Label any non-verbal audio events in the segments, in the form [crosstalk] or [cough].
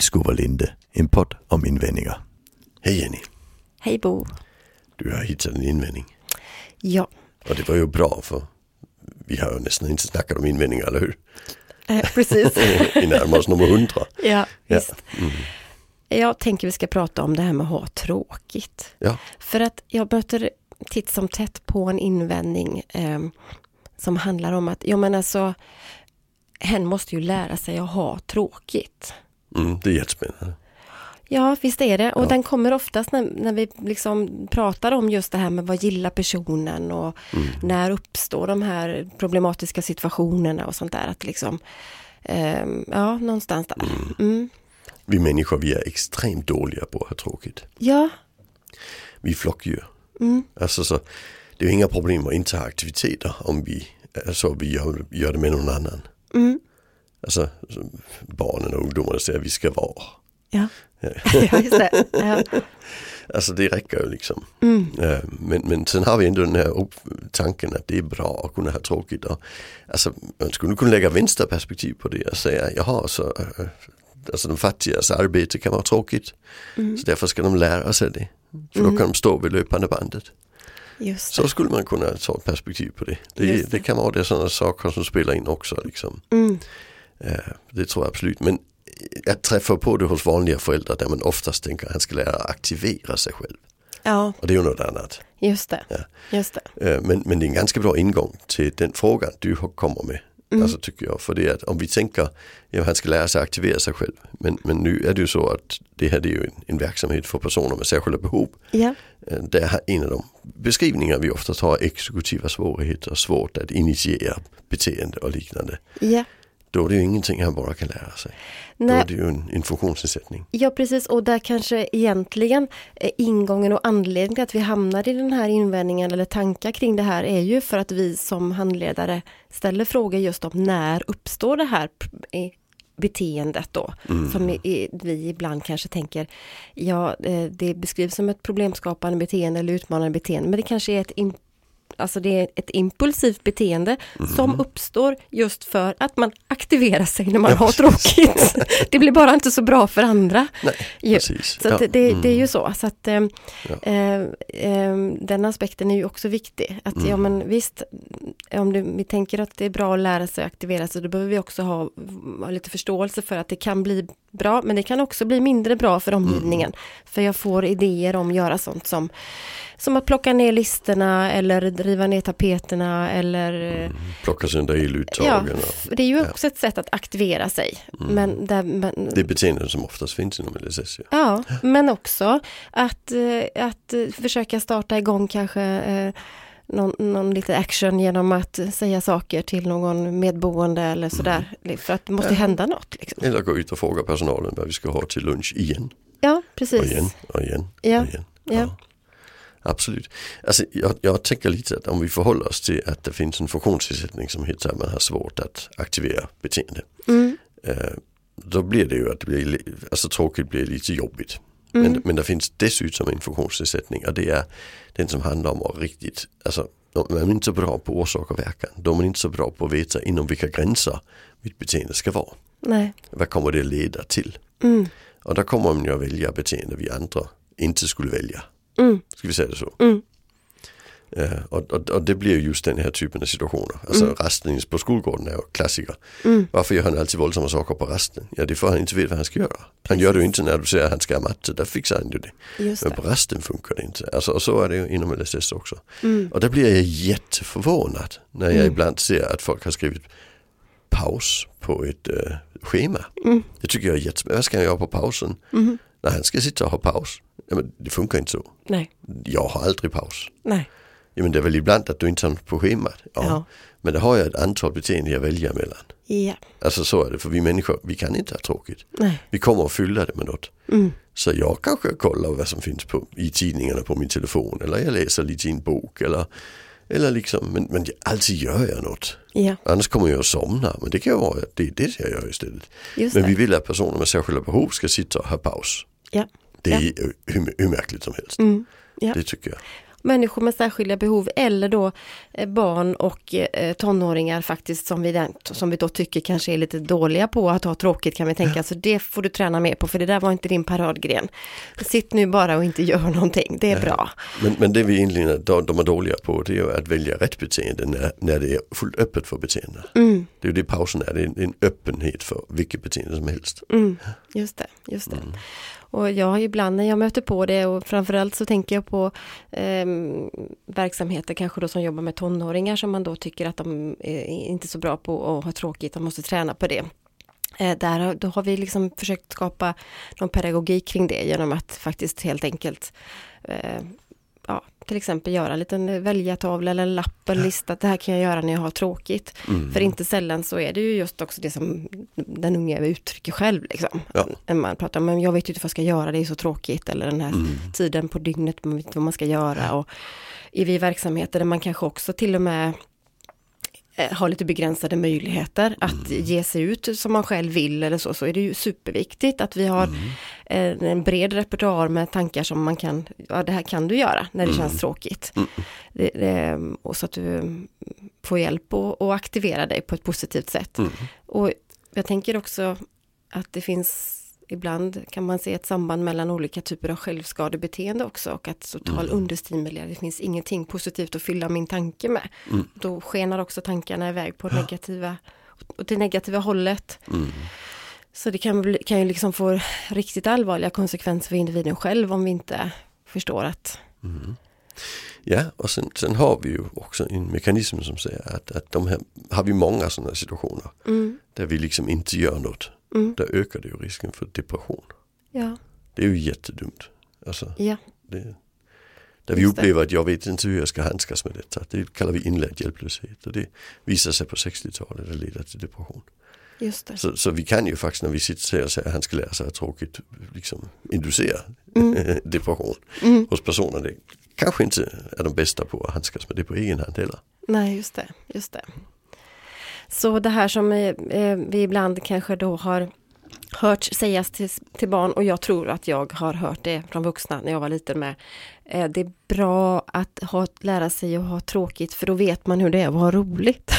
Illskov och Linde, en podd om invändningar. Hej Jenny, Hej Bo. du har hittat en invändning. Ja, Och det var ju bra för vi har ju nästan inte snackat om invändningar, eller hur? eh, precis. Vi [laughs] närmar oss nummer hundra. ja, Ja. visst. Jag tänker vi ska prata om det här med att ha tråkigt. Ja, För att jag möter titt som tätt på en invändning eh, som handlar om att, ja men alltså, hen måste ju lära sig att ha tråkigt. Mm, det är jättespännande. Ja, visst är det. Och Ja. den kommer oftast när, när vi liksom pratar om just det här med vad gillar personen och Mm. när uppstår de här problematiska situationerna och sånt där. Att liksom, ehm, ja, någonstans där. Mm. Vi människor vi är extremt dåliga på att ha tråkigt. Ja, Vi är flockdjur. mm. Alltså så, det är inga problem att inte ha aktiviteter om vi, alltså, vi gör, gör det med någon annan. Mm. Alltså så barnen och ungdomarna säger att vi ska vara. ja. Ja. [laughs] just det. Ja. [laughs] Alltså det räcker ju liksom. Mm. Eh, Men, men sen har vi ändå den här tanken att det är bra att kunna ha tråkigt. Och, alltså, man skulle kunna lägga vänsterperspektiv på det och säga jaha, så, eh, alltså de fattigas arbete kan vara tråkigt. Mm. Så därför ska de lära sig det. För då kan de stå vid löpande bandet. Så skulle man kunna ta ett perspektiv på det. Det, det. det. kan vara det sådana saker som spelar in också. Liksom. Mm. Eh, Det tror jag absolut. Men jag träffar på det hos vanliga föräldrar där man oftast tänker att han ska lära aktivera sig själv. Ja, Och det är ju något annat. just det. Ja. Just det. Eh, Men, men det är en ganska bra ingång till den frågan du kommer med. Alltså tycker jag. För det är att om vi tänker, ja han ska lära sig aktivera sig själv. Men, men nu är det ju så att det här är ju en, en verksamhet för personer med särskilda behov. Ja, Eh, Det är en av de beskrivningar vi oftast har exekutiva svårigheter, svårt att initiera beteende och liknande. ja. Då är det ju ingenting han bara kan lära sig. Då Nej, är det ju en, en funktionsnedsättning. Ja precis och där kanske egentligen eh, ingången och anledningen till att vi hamnar i den här invändningen eller tankar kring det här är ju för att vi som handledare ställer frågor just om när uppstår det här beteendet då. Som i, i, vi ibland kanske tänker, ja eh, det beskrivs som ett problemskapande beteende eller utmanande beteende men det kanske är ett Alltså det är ett impulsivt beteende som uppstår just för att man aktiverar sig när man Ja, har precis. tråkigt. Det blir bara inte så bra för andra. Nej, ju. precis. Så att Ja, det, det, det är mm. ju så. så att, eh, Ja. eh, den aspekten är ju också viktig. Att ja Mm. men visst, om det, vi tänker att det är bra att lära sig aktivera sig, då behöver vi också ha, ha lite förståelse för att det kan bli bra, men det kan också bli mindre bra för omgivningen. Mm. För jag får idéer om att göra sånt som, som att plocka ner listerna eller riva ner tapeterna eller eh, Plocka sönder Ja, eluttagen. f- det är ju också ett sätt att aktivera sig. Men, där, men Det är beteenden som oftast finns inom LSS. Ja. Ja, men också att, eh, att försöka starta igång kanske eh, någon, någon lite action genom att säga saker till någon medboende eller sådär. För att det måste Ja. hända något. Liksom. Eller gå ut och fråga personalen vad vi ska ha till lunch igen. Ja, Och precis. igen och igen Ja, och igen. ja. Absolut. Alltså, jag, jag tänker lite att om vi förhåller oss till att det finns en funktionsnedsättning som heter att man har svårt att aktivera beteende. Mm, Eh, då blir det ju att det blir, li- alltså tråkigt blir lite jobbigt. Mm, Men, men det finns dessutom en funktionsnedsättning och det är den som handlar om att riktigt, alltså man är inte så bra på orsak och verkan. Då är man inte så bra på att veta inom vilka gränser mitt beteende ska vara. nej. Vad kommer det leda till? Mm, Och där kommer man ju att välja beteende vi andra inte skulle välja. mm, Ska vi säga det så? mm, Eh, och, och, och det blir ju just den här typen av situationer. Alltså Mm. rasten på skolgården är ju klassiker. mm. Varför gör han alltid våldsamma saker på rasten? Ja det är för att han inte vet vad han ska göra. Han gör det ju inte när du säger att han ska ha matte, där fixar han ju det. Just Men på rasten funkar det inte. Alltså, och så är det ju inom LSS också. Mm, Och där blir jag jätteförvånad när jag Mm. ibland ser att folk har skrivit paus på ett eh, schema. mm, Det tycker jag är jättespännande. Vad ska han göra på pausen? mm. När han ska sitta och ha paus. Ja, men det funkar inte så. Nej, Jag har aldrig paus. nej. Men det är väl ibland att du inte har något på schemat. Ja. Ja. Men det har jag ett antal beteenden jag väljer mellan. Ja, Alltså så är det, för vi människor, vi kan inte ha tråkigt. nej. Vi kommer att fylla det med något. Mm, Så jag kanske kollar vad som finns på, i tidningarna på min telefon eller jag läser lite i en bok eller, eller liksom, men, men alltid gör jag något. ja, Annars kommer jag att somna, men det kan ju vara det är det jag gör istället. just Men vi det. vill att personer med särskilda behov ska sitta och ha paus. Ja. Det är Ja. hur, hur märkligt som helst. Mm, ja. Det tycker jag. Människor med särskilda behov eller då eh, barn och eh, tonåringar faktiskt som vi, som vi då tycker kanske är lite dåliga på att ha tråkigt kan vi tänka, så det får du träna mer på för det där var inte din paradgren. Sitt nu bara och inte gör någonting, det är Nej. bra. Men, men det vi egentligen de, de är dåliga på det är att välja rätt beteende när, när det är fullt öppet för beteende. Mm, Det är ju det pausen är, det är en, en öppenhet för vilket beteende som helst. mm, just det, just det. Och jag har ibland när jag möter på det och framförallt så tänker jag på eh, verksamheter kanske då som jobbar med tonåringar som man då tycker att de är inte så bra på att ha tråkigt, de måste träna på det. Eh, där, har- då har vi liksom försökt skapa någon pedagogik kring det genom att faktiskt helt enkelt eh, ja, till exempel göra en liten välja-tavla eller en lapp, en lista, det här kan jag göra när jag har tråkigt. Mm. För inte sällan så är det ju just också det som den unge uttrycker själv. Liksom. Ja. Man pratar om, jag vet inte vad jag ska göra, det är så tråkigt. Eller den här Mm. tiden på dygnet, man vet inte vad man ska göra. Och är vi i verksamheter där man kanske också till och med eh, har lite begränsade möjligheter att ge sig ut som man själv vill eller så, så är det ju superviktigt att vi har en, en bred repertoar med tankar som man kan, ja det här kan du göra när det känns tråkigt. Det, det, och så att du mm, får hjälp och, och aktivera dig på ett positivt sätt. Mm. Och jag tänker också att det finns Ibland kan man se ett samband mellan olika typer av självskadebeteende också och att total Mm. understimulering, det finns ingenting positivt att fylla min tanke med. Mm. Då skenar också tankarna iväg på negativa, åt det negativa hållet. Så det kan, bli, kan ju liksom få riktigt allvarliga konsekvenser för individen själv om vi inte förstår att Mm. Ja, och sen, sen har vi ju också en mekanism som säger att, att de här, har vi många sådana situationer mm, där vi liksom inte gör något, mm, där ökar det ju risken för depression. ja, Det är ju jättedumt. Alltså, ja, det, där vi upplever att jag vet inte hur jag ska handskas med detta. Det kallar vi inlärd hjälplöshet och det visar sig på 60-talet att leda till depression. Just det. Så, så vi kan ju faktiskt när vi sitter och säger att han ska lära sig att tråkigt liksom inducera [laughs] depression Mm. hos personer. Det kanske inte är de bästa på att handskas med det på egen hand heller. Nej, just det, just det. Så det här som eh, eh, vi ibland kanske då har hört sägas till, till barn och jag tror att jag har hört det från vuxna när jag var liten med. Eh, det är bra att ha, lära sig att ha tråkigt för då vet man hur det är att ha roligt.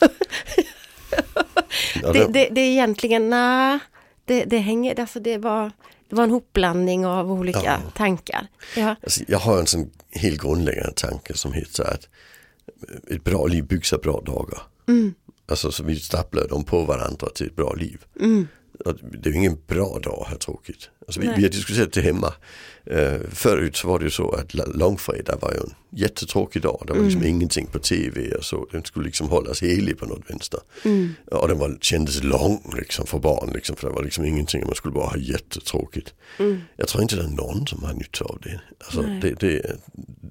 [laughs] Ja, det, det, det, är egentligen, nej, det, det hänger, alltså det var, det var en hopblandning av olika Ja. tankar. Ja, alltså, jag har en sån helt grundläggande tanke som heter att ett bra liv byggs av bra dagar. mm, Alltså så vi staplar dem på varandra till ett bra liv. mm, det är ingen bra dag att ha tråkigt. Alltså vi, vi har diskuterat det hemma. Uh, förut så var det ju så att långfredag var ju en jättetråkig dag. Det var liksom Mm. ingenting på tv och så. Den skulle liksom hållas helig på något vänster. mm, Och den var, kändes lång liksom för barn liksom. För det var liksom ingenting, man skulle bara ha jättetråkigt. mm, Jag tror inte det är någon som har nytta av det. Alltså, det, det,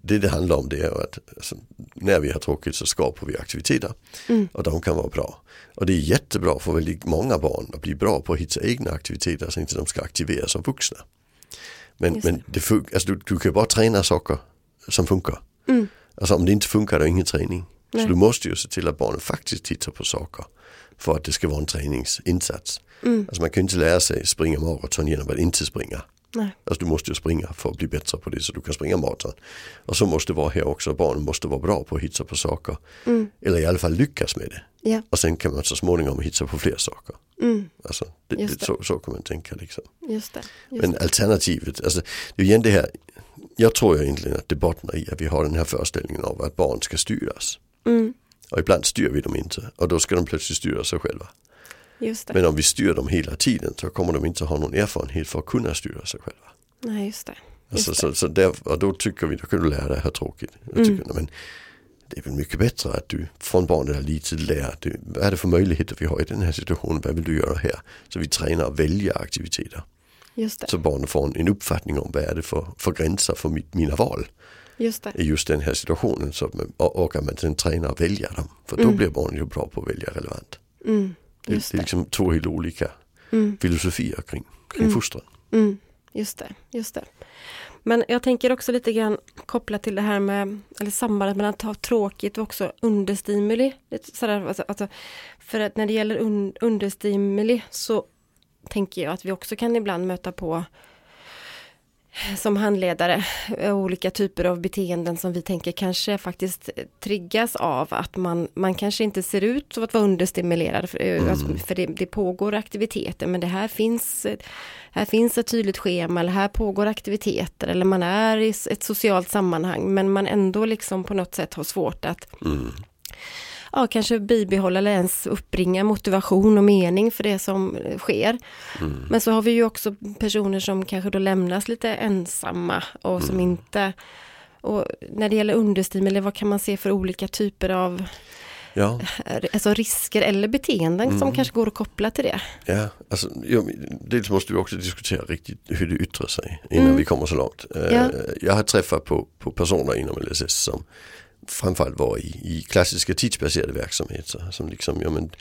det det handlar om det är att alltså, när vi har tråkigt så skapar vi aktiviteter. Mm. Och de kan vara bra. Och det är jättebra för väldigt många barn att bli bra på att hitta egna aktiviteter så inte de ska aktiveras som vuxna. Men, Just men det alltså, du, du kan bara träna saker som funkar. Mm. Alltså om det inte funkar då är det ingen träning. Nej. Så du måste ju se till att barnen faktiskt tittar på saker för att det ska vara en träningsinsats. mm, Alltså man kan inte lära sig springa maraton genom att inte springa. Nej, Alltså du måste ju springa för att bli bättre på det så du kan springa maraton. Och så måste det vara här också, barnen måste vara bra på att hitta på saker. mm, Eller i alla fall lyckas med det. ja, Och sen kan man så småningom hitta på fler saker. mm, Alltså, det, det, så, så kan man tänka liksom. just det. Just Men alternativet, alltså det är igen det här, jag tror ju egentligen att det bottnar i att vi har den här föreställningen av att barn ska styras. Mm, Och ibland styr vi dem inte och då ska de plötsligt styra sig själva. Men om vi styr dem hela tiden så kommer de inte ha någon erfarenhet för att kunna styra sig själva. Nej, just det. Alltså, Just så, så där, och då tycker vi, då kan du lära dig att ha tråkigt. Jag Mm. tycker, men det är väl mycket bättre att du från barnet är litet lär, du, vad är det för möjligheter vi har i den här situationen, vad vill du göra här? Så vi tränar att välja aktiviteter. Just det. Så barnen får en, en uppfattning om vad är det för, för gränser för mitt, mina val Just det. i just den här situationen. Så, och, och att man sen tränar att välja dem. För då Mm. blir barnen ju bra på att välja relevant. Mm, Det, just det är det. liksom två helt olika Mm, filosofier kring, kring Mm. fostran. mm, just det. Just det. Men jag tänker också lite grann kopplat till det här med, eller sambandet mellan att ha tråkigt och också understimuli. Sådär, alltså, alltså, för att när det gäller un, understimuli så tänker jag att vi också kan ibland möta på som handledare eh, olika typer av beteenden som vi tänker kanske faktiskt triggas av att man, man kanske inte ser ut som att vara understimulerad för, mm. alltså, för det, det, pågår aktiviteter men det här finns här finns ett tydligt schema eller här pågår aktiviteter eller man är i ett socialt sammanhang men man ändå liksom på något sätt har svårt att mm ja, kanske bibehålla eller ens uppbringa motivation och mening för det som sker. Mm. Men så har vi ju också personer som kanske då lämnas lite ensamma och som mm. inte och när det gäller understimuli, vad kan man se för olika typer av ja. [laughs] alltså risker eller beteenden mm. som kanske går att koppla till det? Ja, alltså, ja, dels måste vi också diskutera riktigt hur det yttrar sig innan mm. vi kommer så långt. Eh, ja. Jag har träffat på, på personer inom LSS som framförallt var i, i klassiska tidsbaserade verksamheter. Som liksom, ja men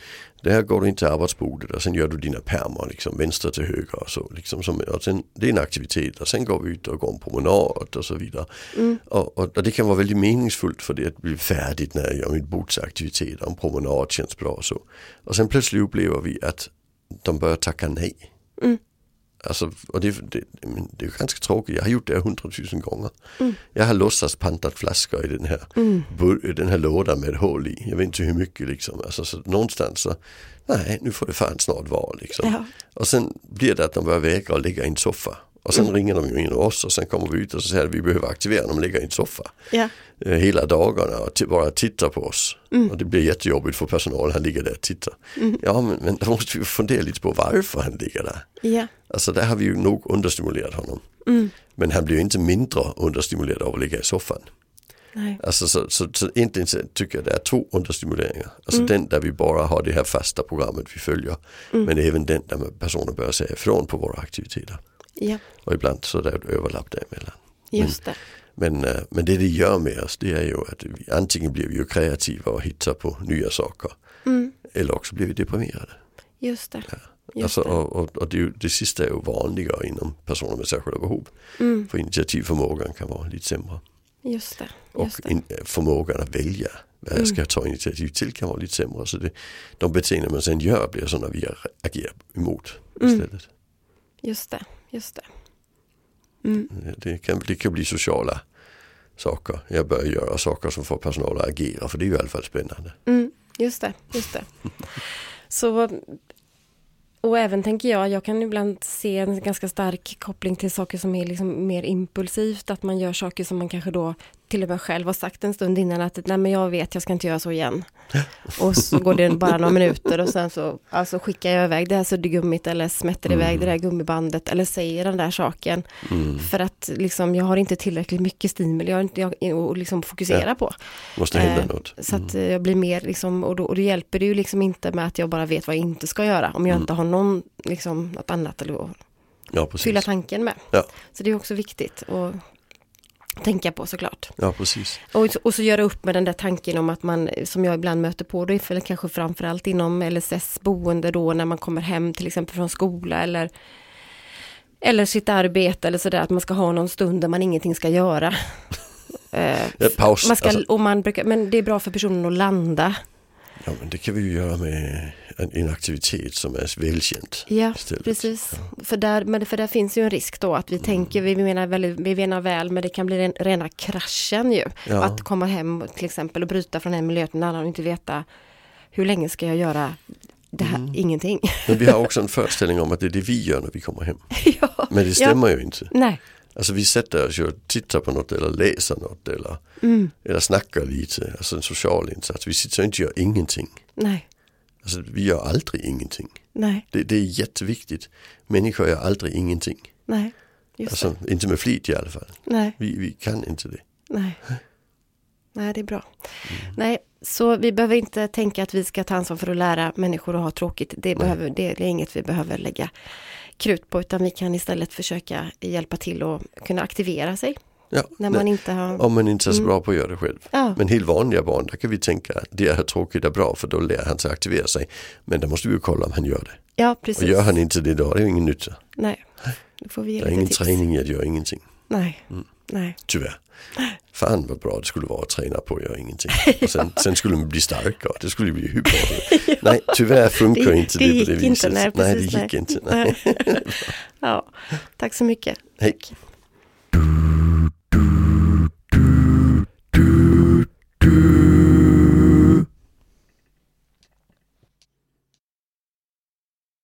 där går du in till arbetsbordet och sen gör du dina pärmar liksom vänster till höger och så. Liksom som, och sen, det är en aktivitet och sen går vi ut och går en promenad och så vidare. Mm. Och, och, och, det kan vara väldigt meningsfullt för det att bli färdigt när jag gör min bordsaktivitet och en promenad känns bra och så. Och sen plötsligt upplever vi att de börjar tacka nej. Mm. Alltså, och det, det, det är ganska tråkigt, jag har gjort det hundratusen gånger. Mm. Jag har låtsas pantat flaskor i den här, mm. den här lådan med ett hål i. Jag vet inte hur mycket liksom. Alltså, så någonstans så, nej nu får det fan snart vara liksom. Ja. Och sen blir det att de börjar vägra att ligga i en soffa. Och sen mm. ringer de ju in oss och sen kommer vi ut och så säger vi behöver aktivera dem och ligga i en soffa. Ja. Eh, hela dagarna och bara tittar på oss. Mm. Och det blir jättejobbigt för personalen, han ligger där och tittar. Mm. Ja men, men då måste vi fundera lite på varför han ligger där. Ja. Alltså där har vi ju nog understimulerat honom. Mm. Men han blir ju inte mindre understimulerad av att ligga i soffan. Nej. Alltså så, så, så egentligen så tycker jag det är två understimuleringar. Alltså mm. den där vi bara har det här fasta programmet vi följer. Mm. Men även den där personer börjar säga ifrån på våra aktiviteter. Ja. Och ibland så är det överlapp däremellan. Just det. Men, men, men det det gör med oss det är ju att vi, antingen blir vi ju kreativa och hittar på nya saker. Mm. Eller också blir vi deprimerade. Just det. Ja. Alltså, och, och, och det, det, sista är ju vanligare inom personer med särskilda behov. Mm. För initiativförmågan kan vara lite sämre. Just det. Just och in, förmågan att välja vad jag ska mm. ta initiativ till kan vara lite sämre. Så det, de beteenden man sen gör blir sådana vi agerar emot mm. istället. Just det, just det. Mm. Det, kan, det kan bli sociala saker. Jag börjar göra saker som får personal att agera för det är ju i alla fall spännande. Mm, just det, just det. [laughs] Så och även tänker jag, jag kan ibland se en ganska stark koppling till saker som är liksom mer impulsivt, att man gör saker som man kanske då till och med själv har sagt en stund innan att nej men jag vet jag ska inte göra så igen. [laughs] och så går det bara några minuter och sen så alltså skickar jag iväg det här suddgummit eller smätter mm. iväg det där gummibandet eller säger den där saken. Mm. För att liksom jag har inte tillräckligt mycket stimuli jag har inte att liksom fokusera ja. på. Måste eh, något. Mm. Så att mm. jag blir mer liksom, och då, och då hjälper det ju liksom inte med att jag bara vet vad jag inte ska göra. Om jag mm. inte har någon, liksom något annat att ja, fylla tanken med. Ja. Så det är också viktigt. Och tänka på såklart. Ja, precis. Och, och så göra upp med den där tanken om att man, som jag ibland möter på, då är kanske framförallt inom LSS boende då när man kommer hem till exempel från skola eller eller sitt arbete eller sådär, att man ska ha någon stund där man ingenting ska göra. [laughs] eh, paus. Man ska, alltså. och man brukar, men det är bra för personen att landa. Ja men det kan vi ju göra med en, en aktivitet som är välkänt. Ja istället. precis. Ja. För, där, men för där finns ju en risk då att vi mm. tänker, vi menar, väl, vi menar väl men det kan bli en, rena kraschen ju. Ja. Att komma hem till exempel och bryta från en miljö till en annan och inte veta hur länge ska jag göra det här, mm. ingenting. Men vi har också en föreställning om att det är det vi gör när vi kommer hem. [laughs] ja. Men det stämmer ju inte. Nej. Alltså vi sätter oss och tittar på något eller läser något eller, mm. eller snackar lite, alltså en social insats. Vi sitter och inte gör ingenting. Nej. Alltså vi gör aldrig ingenting. Nej. Det, det är jätteviktigt. Människor gör aldrig ingenting. Nej, just alltså, det. Inte med flit i alla fall. Nej. Vi, vi kan inte det. Nej. Nej, det är bra. Mm. Nej, så vi behöver inte tänka att vi ska ta ansvar för att lära människor att ha tråkigt. Det, behöver, det är inget vi behöver lägga krut på, utan vi kan istället försöka hjälpa till och kunna aktivera sig. Ja, när man inte har... Om man inte är så mm. bra på att göra det själv. Ja. Men helt vanliga barn, där kan vi tänka att det är tråkigt är bra för då lär han sig aktivera sig. Men då måste vi ju kolla om han gör det. Ja, precis. Och gör han inte det då, det är ingen nytta. Nej, då får vi ge Det är ingen tips. träning i att göra ingenting. Nej, mm. nej. Tyvärr. [laughs] Fan vad bra det skulle vara att träna på att göra ingenting. [laughs] Och sen, ja. sen skulle man bli starkare, det skulle bli bra [laughs] ja. Nej, tyvärr funkar det, inte det, det på det viset. Inte, nej, nej, det gick nej. inte. Nej. ja, tack så mycket. Hej.